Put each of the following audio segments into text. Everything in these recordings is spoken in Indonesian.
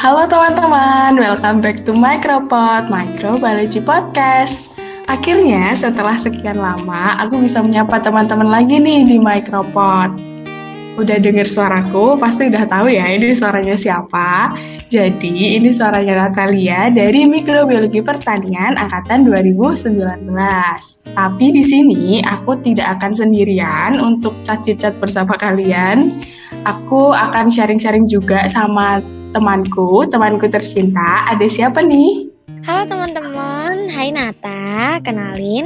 Halo teman-teman, welcome back to Micropod, Microbiology Podcast. Akhirnya setelah sekian lama, aku bisa menyapa teman-teman lagi nih di Micropod. Udah denger suaraku, pasti udah tahu ya ini suaranya siapa. Jadi, ini suaranya Natalia dari Mikrobiologi Pertanian Angkatan 2019. Tapi di sini aku tidak akan sendirian untuk cat-cat bersama kalian. Aku akan sharing-sharing juga sama temanku, temanku tercinta. Ada siapa nih? Halo teman-teman, hai Nata, kenalin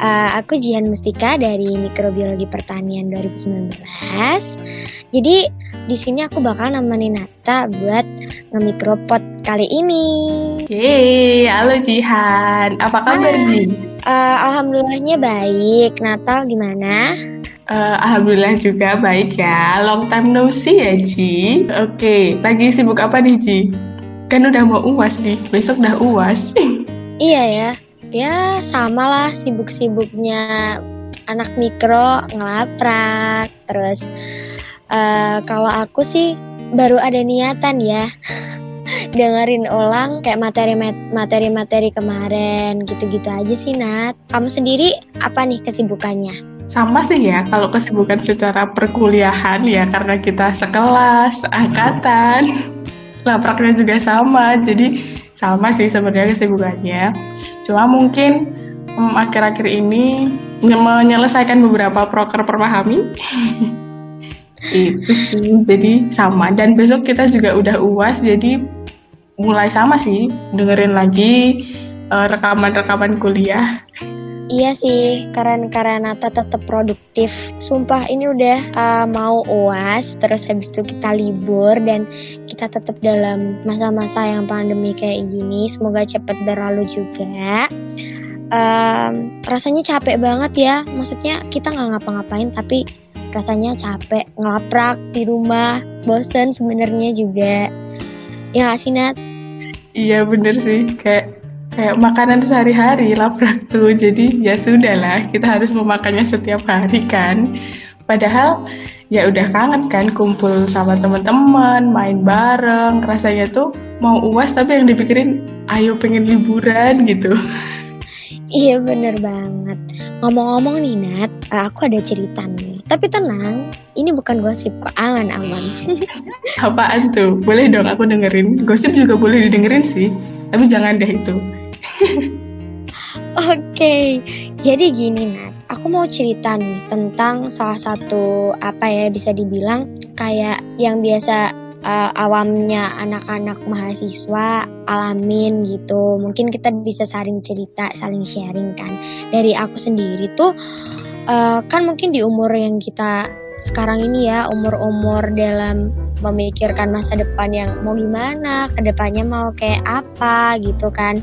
uh, aku Jian Mustika dari Mikrobiologi Pertanian 2019. Jadi di sini aku bakal nemenin Nata buat ngemikropot kali ini. Oke, halo Jihan. Apa kabar Ji? Uh, Alhamdulillahnya baik. Natal gimana? Uh, Alhamdulillah juga baik ya. Long time no see ya, Ji. Oke, okay. lagi sibuk apa nih, Ji? Kan udah mau uas nih, besok udah uas. iya ya, ya sama lah sibuk-sibuknya anak mikro ngelaprak. Terus uh, kalau aku sih baru ada niatan ya dengerin ulang kayak materi-materi kemarin gitu-gitu aja sih Nat. Kamu sendiri apa nih kesibukannya? Sama sih ya kalau kesibukan secara perkuliahan ya karena kita sekelas, angkatan, lapraknya juga sama, jadi sama sih sebenarnya kesibukannya. Cuma mungkin akhir akhir-akhir ini menyelesaikan beberapa proker perpahami. itu sih, jadi sama. Dan besok kita juga udah uas, jadi mulai sama sih dengerin lagi eh, rekaman-rekaman uh, kuliah. Iya sih, karena Nata tetap produktif. Sumpah ini udah uh, mau uas, terus habis itu kita libur dan kita tetap dalam masa-masa yang pandemi kayak gini. Semoga cepet berlalu juga. Um, rasanya capek banget ya, maksudnya kita nggak ngapa-ngapain tapi rasanya capek ngelaprak di rumah, bosen sebenarnya juga. Ya gak sih Nat? Iya bener sih, kayak kayak makanan sehari-hari laprak tuh. Jadi ya sudah lah kita harus memakannya setiap hari kan. Padahal ya udah kangen kan kumpul sama teman-teman main bareng. Rasanya tuh mau uas tapi yang dipikirin ayo pengen liburan gitu. Iya bener banget. Ngomong-ngomong nih Nat aku ada cerita nih. Tapi tenang ini bukan gosip kok aman aman. Apaan tuh? Boleh dong aku dengerin. Gosip juga boleh didengerin sih. Tapi jangan deh itu Oke, jadi gini Nat, aku mau cerita nih tentang salah satu apa ya bisa dibilang kayak yang biasa uh, awamnya anak-anak mahasiswa alamin gitu. Mungkin kita bisa saling cerita, saling sharing kan. Dari aku sendiri tuh uh, kan mungkin di umur yang kita sekarang ini ya umur-umur dalam memikirkan masa depan yang mau gimana, ke depannya mau kayak apa gitu kan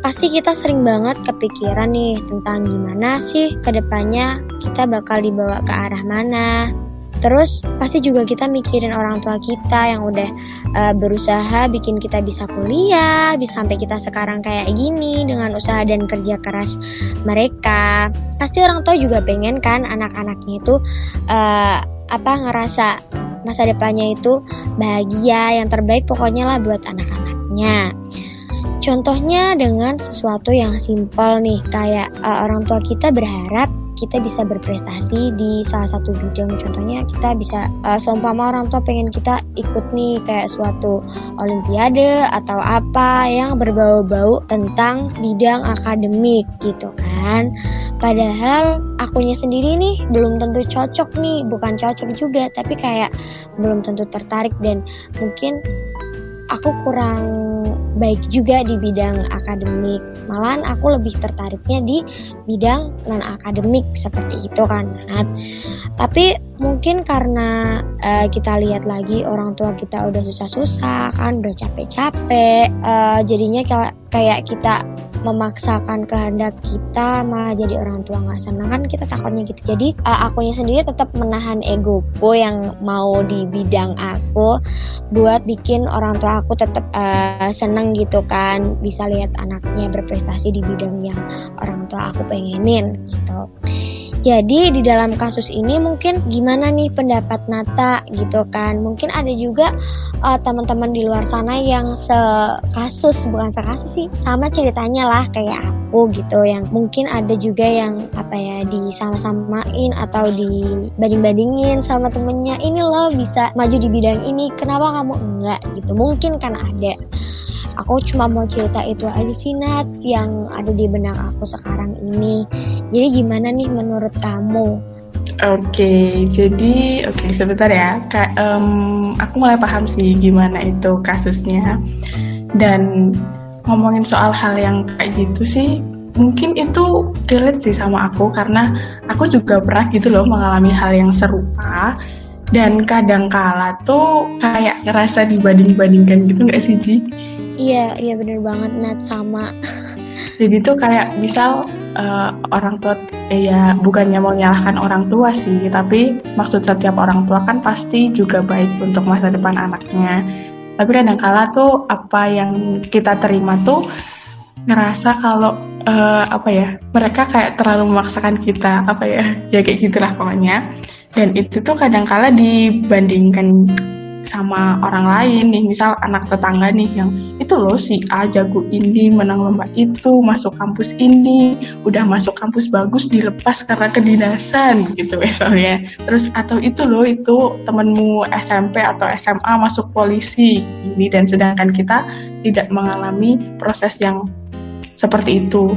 pasti kita sering banget kepikiran nih tentang gimana sih ke depannya kita bakal dibawa ke arah mana. Terus pasti juga kita mikirin orang tua kita yang udah uh, berusaha bikin kita bisa kuliah, bisa sampai kita sekarang kayak gini dengan usaha dan kerja keras mereka. Pasti orang tua juga pengen kan anak-anaknya itu uh, apa ngerasa masa depannya itu bahagia, yang terbaik pokoknya lah buat anak-anaknya. Contohnya dengan sesuatu yang simpel nih, kayak uh, orang tua kita berharap kita bisa berprestasi di salah satu bidang. Contohnya kita bisa uh, seumpama orang tua pengen kita ikut nih kayak suatu olimpiade atau apa yang berbau-bau tentang bidang akademik gitu kan. Padahal akunya sendiri nih belum tentu cocok nih, bukan cocok juga, tapi kayak belum tentu tertarik dan mungkin aku kurang baik juga di bidang akademik. Malahan aku lebih tertariknya di bidang non akademik seperti itu kan. Tapi mungkin karena uh, kita lihat lagi orang tua kita udah susah-susah kan, udah capek-capek, uh, jadinya kayak kita memaksakan kehendak kita malah jadi orang tua nggak senang. Kan kita takutnya gitu. Jadi uh, akunya sendiri tetap menahan egoku yang mau di bidang aku buat bikin orang tua aku tetap uh, seneng gitu kan. Bisa lihat anaknya berprestasi di bidang yang orang tua aku pengenin gitu Jadi di dalam kasus ini mungkin gimana nih pendapat Nata gitu kan? Mungkin ada juga uh, teman-teman di luar sana yang sekasus bukan sekasus sih sama ceritanya lah kayak aku gitu. Yang mungkin ada juga yang apa ya disama-samain atau dibanding-bandingin sama temennya. Ini loh bisa maju di bidang ini kenapa kamu enggak gitu? Mungkin kan ada aku cuma mau cerita itu aja sih Nat yang ada di benak aku sekarang ini jadi gimana nih menurut kamu Oke, okay, jadi oke okay, sebentar ya. Kak, um, aku mulai paham sih gimana itu kasusnya. Dan ngomongin soal hal yang kayak gitu sih, mungkin itu relate sih sama aku karena aku juga pernah gitu loh mengalami hal yang serupa. Dan kadang kala tuh kayak ngerasa dibanding-bandingkan gitu gak sih Ji? Iya, iya bener banget Nat sama. Jadi tuh kayak misal uh, orang tua eh, ya bukannya mau menyalahkan orang tua sih, tapi maksud setiap orang tua kan pasti juga baik untuk masa depan anaknya. Tapi kadang kala tuh apa yang kita terima tuh ngerasa kalau uh, apa ya mereka kayak terlalu memaksakan kita apa ya ya kayak gitulah pokoknya dan itu tuh kadang kala dibandingkan sama orang lain nih misal anak tetangga nih yang itu loh si A jago ini menang lomba itu masuk kampus ini udah masuk kampus bagus dilepas karena kedinasan gitu misalnya. Terus atau itu loh itu temenmu SMP atau SMA masuk polisi ini. Dan sedangkan kita tidak mengalami proses yang seperti itu.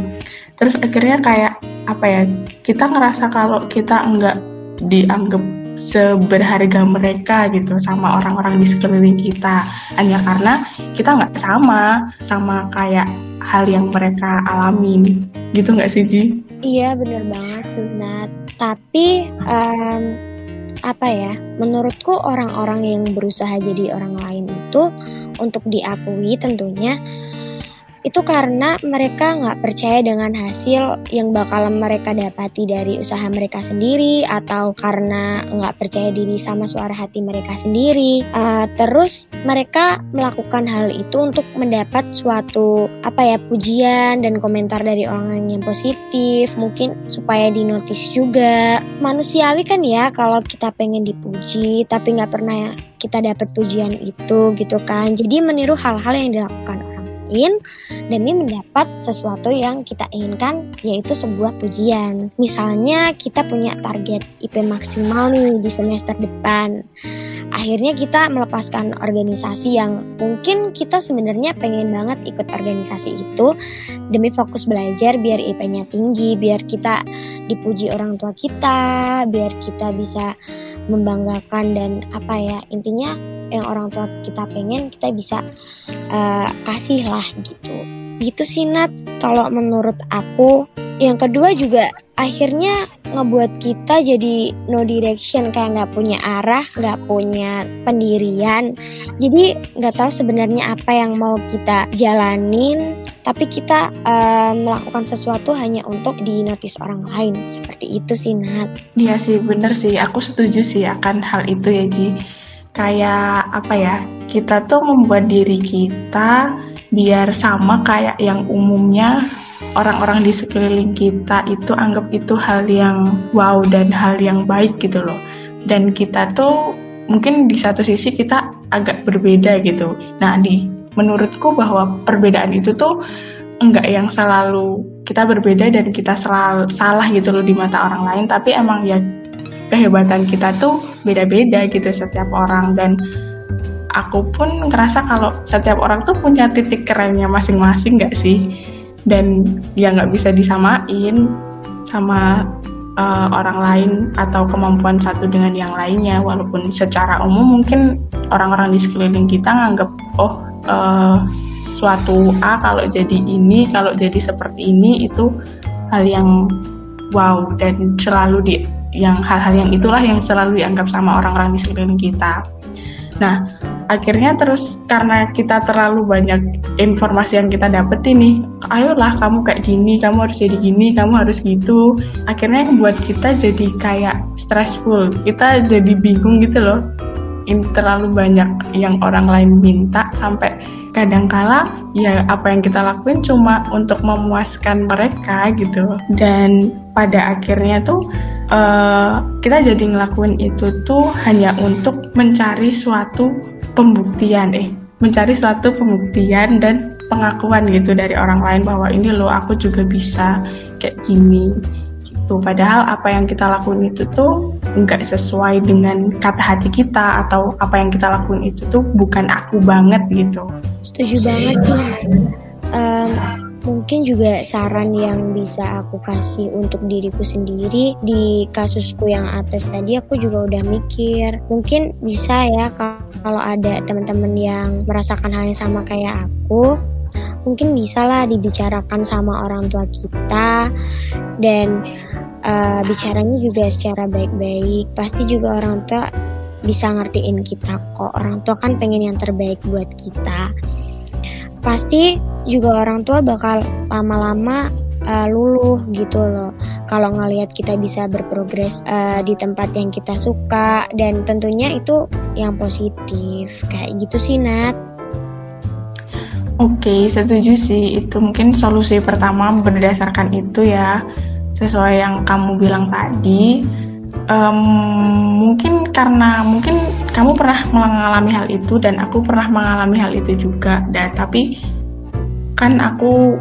Terus akhirnya kayak apa ya kita ngerasa kalau kita enggak dianggap seberharga mereka gitu sama orang-orang di sekeliling kita. Hanya karena kita nggak sama sama kayak hal yang mereka alamin gitu nggak sih Ji? Iya bener banget Sunat. Tapi um, apa ya menurutku orang-orang yang berusaha jadi orang lain itu untuk diakui tentunya itu karena mereka nggak percaya dengan hasil yang bakalan mereka dapati dari usaha mereka sendiri atau karena nggak percaya diri sama suara hati mereka sendiri. Uh, terus mereka melakukan hal itu untuk mendapat suatu apa ya pujian dan komentar dari orang yang positif mungkin supaya dinotis juga. Manusiawi kan ya kalau kita pengen dipuji tapi nggak pernah kita dapat pujian itu gitu kan. Jadi meniru hal-hal yang dilakukan lain demi mendapat sesuatu yang kita inginkan yaitu sebuah pujian. Misalnya kita punya target IP maksimal nih di semester depan. Akhirnya kita melepaskan organisasi yang mungkin kita sebenarnya pengen banget ikut organisasi itu demi fokus belajar biar IP-nya tinggi, biar kita dipuji orang tua kita, biar kita bisa membanggakan dan apa ya intinya yang orang tua kita pengen kita bisa uh, kasih lah gitu. Gitu sih Nat. Kalau menurut aku yang kedua juga akhirnya ngebuat kita jadi no direction kayak nggak punya arah nggak punya pendirian. Jadi nggak tahu sebenarnya apa yang mau kita jalanin tapi kita uh, melakukan sesuatu hanya untuk dinotis orang lain. Seperti itu sih Nat. Iya sih bener sih. Aku setuju sih akan hal itu ya Ji. Kayak apa ya kita tuh membuat diri kita biar sama kayak yang umumnya orang-orang di sekeliling kita itu anggap itu hal yang wow dan hal yang baik gitu loh. Dan kita tuh mungkin di satu sisi kita agak berbeda gitu. Nah di menurutku bahwa perbedaan itu tuh enggak yang selalu kita berbeda dan kita selalu salah gitu loh di mata orang lain tapi emang ya kehebatan kita tuh beda-beda gitu setiap orang. Dan aku pun ngerasa kalau setiap orang tuh punya titik kerennya masing-masing gak sih dan ya nggak bisa disamain sama uh, orang lain atau kemampuan satu dengan yang lainnya walaupun secara umum mungkin orang-orang di sekeliling kita nganggap oh uh, suatu A kalau jadi ini kalau jadi seperti ini itu hal yang wow dan selalu di yang hal-hal yang itulah yang selalu dianggap sama orang-orang di sekeliling kita. Nah, akhirnya terus karena kita terlalu banyak informasi yang kita dapet ini, ayolah kamu kayak gini, kamu harus jadi gini, kamu harus gitu. Akhirnya buat kita jadi kayak stressful, kita jadi bingung gitu loh. ini terlalu banyak yang orang lain minta sampai kadangkala ya apa yang kita lakuin cuma untuk memuaskan mereka gitu dan pada akhirnya tuh uh, kita jadi ngelakuin itu tuh hanya untuk mencari suatu pembuktian eh mencari suatu pembuktian dan pengakuan gitu dari orang lain bahwa ini loh aku juga bisa kayak gini gitu. Padahal apa yang kita lakuin itu tuh nggak sesuai dengan kata hati kita atau apa yang kita lakuin itu tuh bukan aku banget gitu. Setuju banget sih um, mungkin juga saran yang bisa aku kasih untuk diriku sendiri di kasusku yang atas tadi aku juga udah mikir. Mungkin bisa ya kalau ada teman-teman yang merasakan hal yang sama kayak aku mungkin bisa lah dibicarakan sama orang tua kita dan uh, bicaranya juga secara baik-baik. Pasti juga orang tua bisa ngertiin kita kok. Orang tua kan pengen yang terbaik buat kita pasti juga orang tua bakal lama-lama uh, luluh gitu loh kalau ngelihat kita bisa berprogres uh, di tempat yang kita suka dan tentunya itu yang positif kayak gitu sih Nat Oke, setuju sih. Itu mungkin solusi pertama berdasarkan itu ya, sesuai yang kamu bilang tadi. Um, mungkin karena mungkin kamu pernah mengalami hal itu dan aku pernah mengalami hal itu juga. Dan tapi kan aku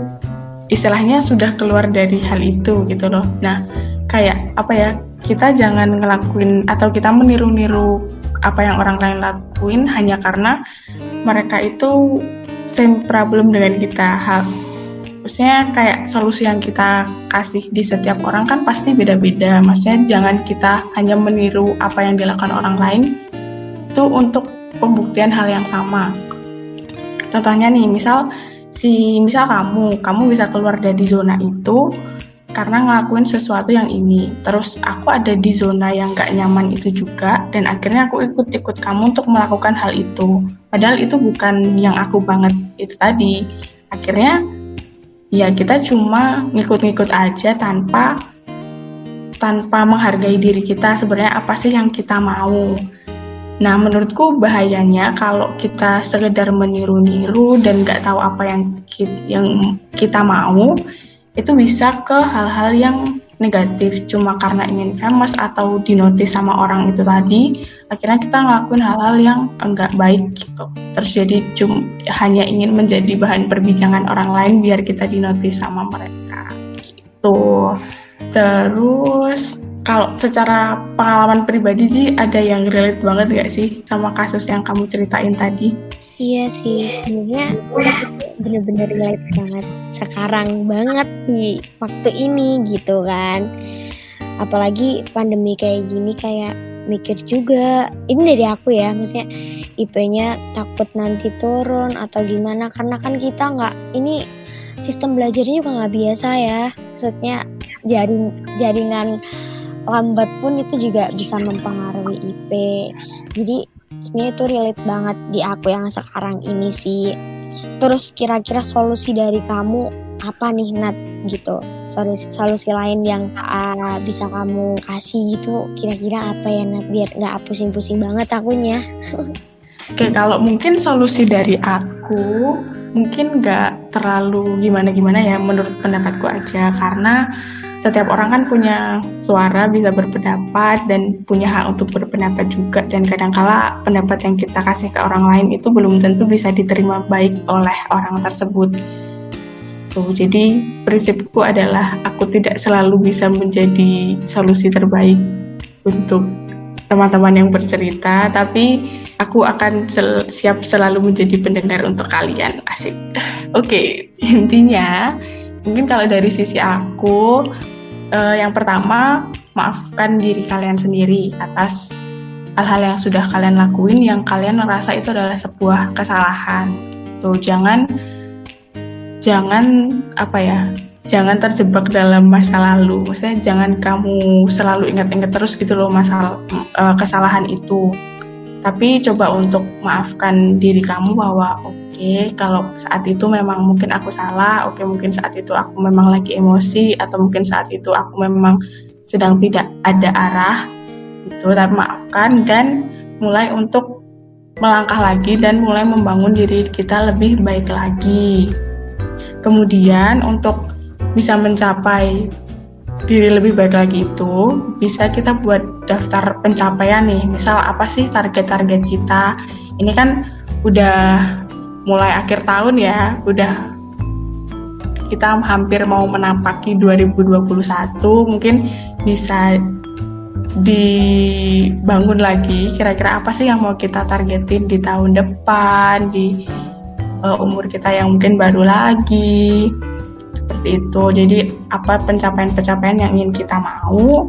istilahnya sudah keluar dari hal itu gitu loh. Nah, kayak apa ya? Kita jangan ngelakuin atau kita meniru-niru apa yang orang lain lakuin hanya karena mereka itu same problem dengan kita hal maksudnya kayak solusi yang kita kasih di setiap orang kan pasti beda-beda maksudnya jangan kita hanya meniru apa yang dilakukan orang lain itu untuk pembuktian hal yang sama contohnya nih misal si misal kamu kamu bisa keluar dari zona itu karena ngelakuin sesuatu yang ini. Terus aku ada di zona yang gak nyaman itu juga, dan akhirnya aku ikut-ikut kamu untuk melakukan hal itu. Padahal itu bukan yang aku banget itu tadi. Akhirnya ya kita cuma ngikut-ngikut aja tanpa tanpa menghargai diri kita sebenarnya apa sih yang kita mau. Nah, menurutku bahayanya kalau kita sekedar meniru-niru dan gak tahu apa yang kita, yang kita mau, itu bisa ke hal-hal yang negatif cuma karena ingin famous atau dinotis sama orang itu tadi akhirnya kita ngelakuin hal-hal yang enggak baik gitu. Terus jadi cuma hanya ingin menjadi bahan perbincangan orang lain biar kita dinotis sama mereka gitu. Terus kalau secara pengalaman pribadi sih ada yang relate banget gak sih sama kasus yang kamu ceritain tadi Iya sih, sebenarnya bener-bener relate banget sekarang banget di waktu ini gitu kan. Apalagi pandemi kayak gini kayak mikir juga. Ini dari aku ya, maksudnya IP-nya takut nanti turun atau gimana karena kan kita nggak ini sistem belajarnya juga nggak biasa ya. Maksudnya jaring jaringan lambat pun itu juga bisa mempengaruhi IP. Jadi sebenarnya itu relate banget di aku yang sekarang ini sih. Terus kira-kira solusi dari kamu apa nih Nat? Gitu. Solusi solusi lain yang uh, bisa kamu kasih gitu kira-kira apa ya Nat? Biar nggak pusing-pusing banget akunya. Oke kalau mungkin solusi dari aku mungkin nggak terlalu gimana-gimana ya menurut pendapatku aja. Karena setiap orang kan punya suara, bisa berpendapat dan punya hak untuk berpendapat juga dan kadangkala pendapat yang kita kasih ke orang lain itu belum tentu bisa diterima baik oleh orang tersebut. Tuh, jadi prinsipku adalah aku tidak selalu bisa menjadi solusi terbaik untuk teman-teman yang bercerita, tapi aku akan sel siap selalu menjadi pendengar untuk kalian. Asik. Oke, okay, intinya mungkin kalau dari sisi aku uh, yang pertama maafkan diri kalian sendiri atas hal-hal yang sudah kalian lakuin yang kalian merasa itu adalah sebuah kesalahan. Tuh jangan jangan apa ya jangan terjebak dalam masa lalu. Maksudnya jangan kamu selalu ingat-ingat terus gitu loh masalah uh, kesalahan itu tapi coba untuk maafkan diri kamu bahwa oke okay, kalau saat itu memang mungkin aku salah oke okay, mungkin saat itu aku memang lagi emosi atau mungkin saat itu aku memang sedang tidak ada arah itu dan maafkan dan mulai untuk melangkah lagi dan mulai membangun diri kita lebih baik lagi. Kemudian untuk bisa mencapai diri lebih baik lagi itu bisa kita buat daftar pencapaian nih. Misal apa sih target-target kita? Ini kan udah mulai akhir tahun ya, udah kita hampir mau menapaki 2021, mungkin bisa dibangun lagi kira-kira apa sih yang mau kita targetin di tahun depan di uh, umur kita yang mungkin baru lagi seperti itu jadi apa pencapaian-pencapaian yang ingin kita mau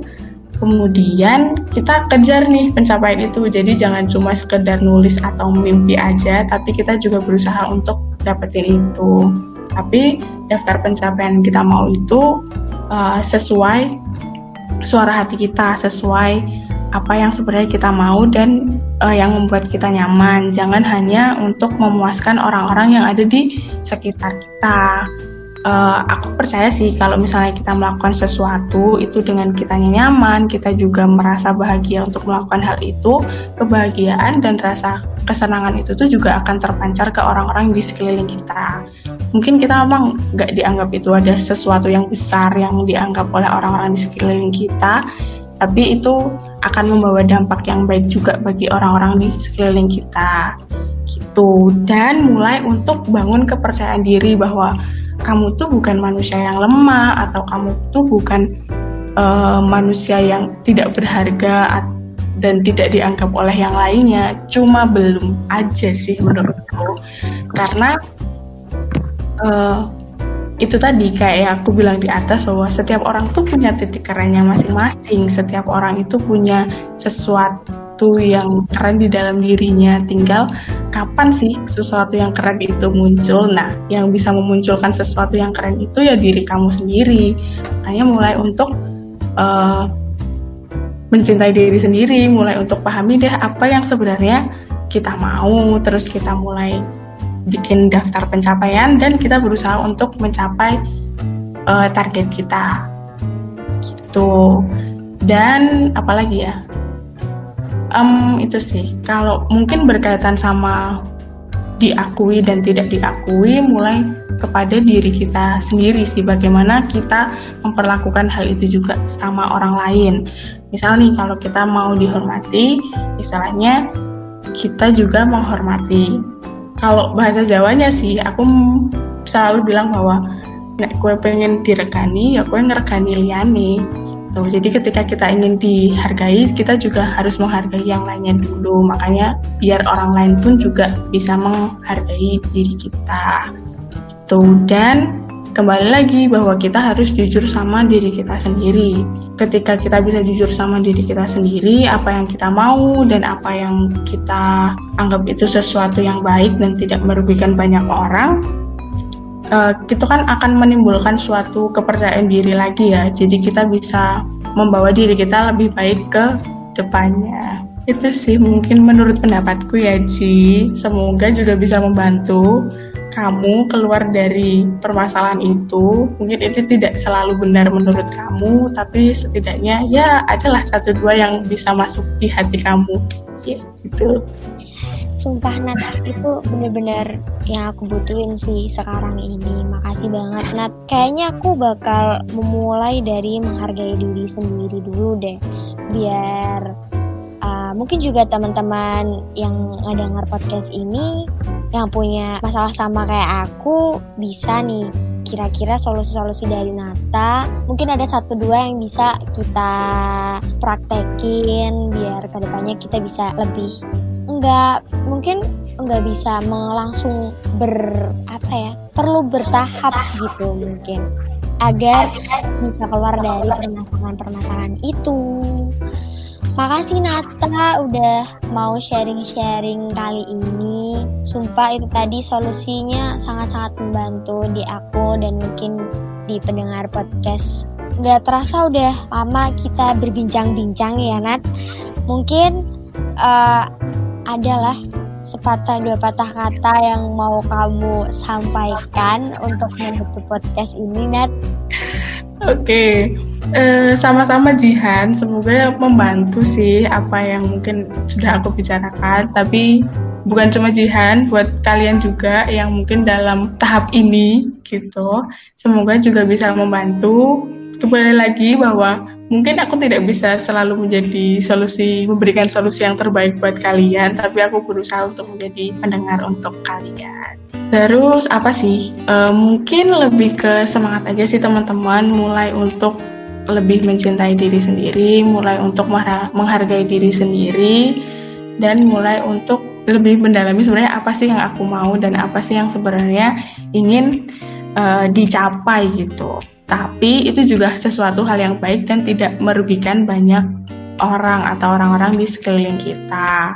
kemudian kita kejar nih pencapaian itu jadi jangan cuma sekedar nulis atau mimpi aja tapi kita juga berusaha untuk dapetin itu tapi daftar pencapaian kita mau itu uh, sesuai suara hati kita sesuai apa yang sebenarnya kita mau dan uh, yang membuat kita nyaman. Jangan hanya untuk memuaskan orang-orang yang ada di sekitar kita. Uh, aku percaya sih kalau misalnya kita melakukan sesuatu itu dengan kita nyaman, kita juga merasa bahagia untuk melakukan hal itu, kebahagiaan dan rasa kesenangan itu tuh juga akan terpancar ke orang-orang di sekeliling kita. Mungkin kita memang nggak dianggap itu ada sesuatu yang besar yang dianggap oleh orang-orang di sekeliling kita tapi itu akan membawa dampak yang baik juga bagi orang-orang di sekeliling kita. Gitu. Dan mulai untuk bangun kepercayaan diri bahwa kamu tuh bukan manusia yang lemah atau kamu tuh bukan uh, manusia yang tidak berharga dan tidak dianggap oleh yang lainnya cuma belum aja sih menurutku karena uh, itu tadi kayak aku bilang di atas bahwa setiap orang tuh punya titik kerennya masing-masing. Setiap orang itu punya sesuatu yang keren di dalam dirinya. Tinggal kapan sih sesuatu yang keren itu muncul. Nah, yang bisa memunculkan sesuatu yang keren itu ya diri kamu sendiri. Makanya mulai untuk uh, mencintai diri sendiri, mulai untuk pahami deh apa yang sebenarnya kita mau, terus kita mulai bikin daftar pencapaian dan kita berusaha untuk mencapai uh, target kita gitu dan apalagi ya um, itu sih. Kalau mungkin berkaitan sama diakui dan tidak diakui mulai kepada diri kita sendiri sih. Bagaimana kita memperlakukan hal itu juga sama orang lain. Misal nih kalau kita mau dihormati istilahnya kita juga menghormati. Kalau bahasa Jawanya sih aku selalu bilang bahwa nek kue pengen direkani ya kue ngeregani liane gitu. Jadi ketika kita ingin dihargai, kita juga harus menghargai yang lainnya dulu. Makanya biar orang lain pun juga bisa menghargai diri kita. Gitu. Dan kembali lagi bahwa kita harus jujur sama diri kita sendiri. Ketika kita bisa jujur sama diri kita sendiri, apa yang kita mau dan apa yang kita anggap itu sesuatu yang baik dan tidak merugikan banyak orang, uh, itu kan akan menimbulkan suatu kepercayaan diri lagi ya. Jadi kita bisa membawa diri kita lebih baik ke depannya. Itu sih mungkin menurut pendapatku ya Ji. Semoga juga bisa membantu kamu keluar dari permasalahan itu mungkin itu tidak selalu benar menurut kamu tapi setidaknya ya adalah satu dua yang bisa masuk di hati kamu ya gitu sumpah Nat itu bener-bener yang aku butuhin sih sekarang ini. Makasih banget Nat. Kayaknya aku bakal memulai dari menghargai diri sendiri dulu deh biar uh, mungkin juga teman-teman yang ngedengar podcast ini yang punya masalah sama kayak aku bisa nih kira-kira solusi-solusi dari Nata. Mungkin ada satu dua yang bisa kita praktekin biar ke depannya kita bisa lebih enggak mungkin enggak bisa langsung ber apa ya perlu bertahap gitu mungkin agar bisa keluar dari permasalahan-permasalahan itu Makasih Nata udah mau sharing-sharing kali ini. Sumpah itu tadi solusinya sangat-sangat membantu di aku dan mungkin di pendengar podcast. Gak terasa udah lama kita berbincang-bincang ya Nat. Mungkin uh, adalah sepatah dua patah kata yang mau kamu sampaikan untuk menutup podcast ini Nat. Oke, uh, sama-sama Jihan. Semoga membantu sih apa yang mungkin sudah aku bicarakan. Tapi bukan cuma Jihan, buat kalian juga yang mungkin dalam tahap ini gitu. Semoga juga bisa membantu. Kembali lagi bahwa mungkin aku tidak bisa selalu menjadi solusi memberikan solusi yang terbaik buat kalian tapi aku berusaha untuk menjadi pendengar untuk kalian. Terus apa sih? E, mungkin lebih ke semangat aja sih teman-teman. Mulai untuk lebih mencintai diri sendiri mulai untuk menghargai diri sendiri dan mulai untuk lebih mendalami sebenarnya apa sih yang aku mau dan apa sih yang sebenarnya ingin uh, dicapai gitu tapi itu juga sesuatu hal yang baik dan tidak merugikan banyak orang atau orang-orang di sekeliling kita.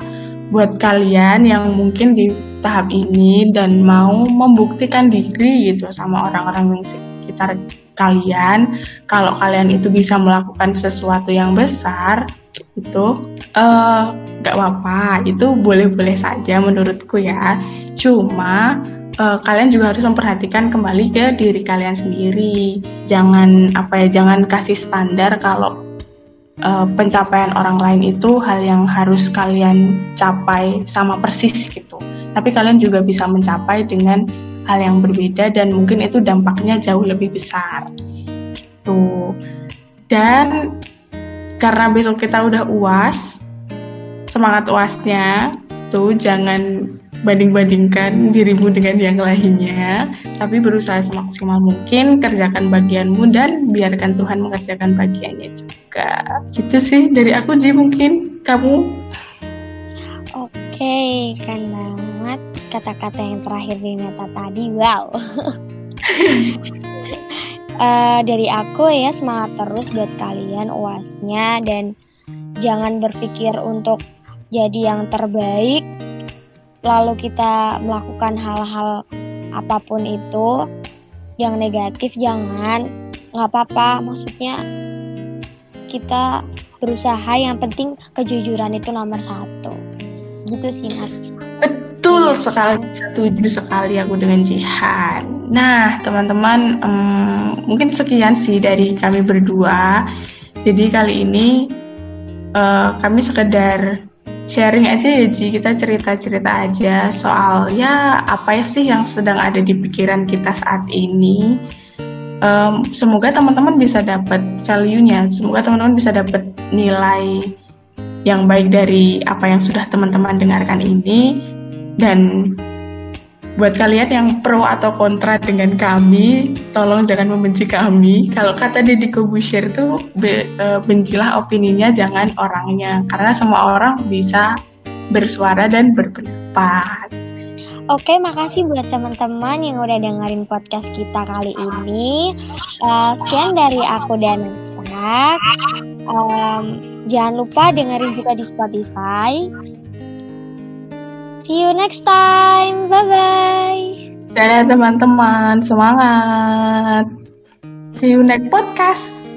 Buat kalian yang mungkin di tahap ini dan mau membuktikan diri gitu sama orang-orang yang sekitar kalian, kalau kalian itu bisa melakukan sesuatu yang besar, itu uh, gak apa-apa, itu boleh-boleh saja menurutku ya. Cuma uh, kalian juga harus memperhatikan kembali ke diri kalian sendiri. Jangan apa ya, jangan kasih standar kalau uh, pencapaian orang lain itu hal yang harus kalian capai sama persis gitu. Tapi kalian juga bisa mencapai dengan hal yang berbeda dan mungkin itu dampaknya jauh lebih besar. Gitu. Dan karena besok kita udah UAS, semangat UASnya tuh jangan banding-bandingkan dirimu dengan yang lainnya, tapi berusaha semaksimal mungkin, kerjakan bagianmu dan biarkan Tuhan mengerjakan bagiannya juga. Gitu sih dari aku Ji mungkin kamu. Oke, kan banget kata-kata yang terakhir di Neta tadi. Wow. uh, dari aku ya semangat terus buat kalian uasnya dan jangan berpikir untuk jadi yang terbaik lalu kita melakukan hal-hal apa pun itu yang negatif jangan nggak apa-apa. Maksudnya kita berusaha. Yang penting kejujuran itu nomor satu. Gitu sih mas. Betul sekali. Setuju sekali aku dengan Jihan. Nah teman-teman um, mungkin sekian sih dari kami berdua. Jadi kali ini uh, kami sekedar sharing aja ya Ji, kita cerita-cerita aja soal ya apa ya sih yang sedang ada di pikiran kita saat ini. Um, semoga teman-teman bisa dapat value-nya, semoga teman-teman bisa dapat nilai yang baik dari apa yang sudah teman-teman dengarkan ini. Dan buat kalian yang pro atau kontra dengan kami, tolong jangan membenci kami. Kalau kata Deddy Kobusier itu be, e, bencilah opininya, jangan orangnya, karena semua orang bisa bersuara dan berpendapat. Oke, makasih buat teman-teman yang udah dengerin podcast kita kali ini. Uh, sekian dari aku dan Nak. Um, jangan lupa dengerin juga di Spotify. See you next time. Bye bye. Dadah teman-teman, semangat. See you next podcast.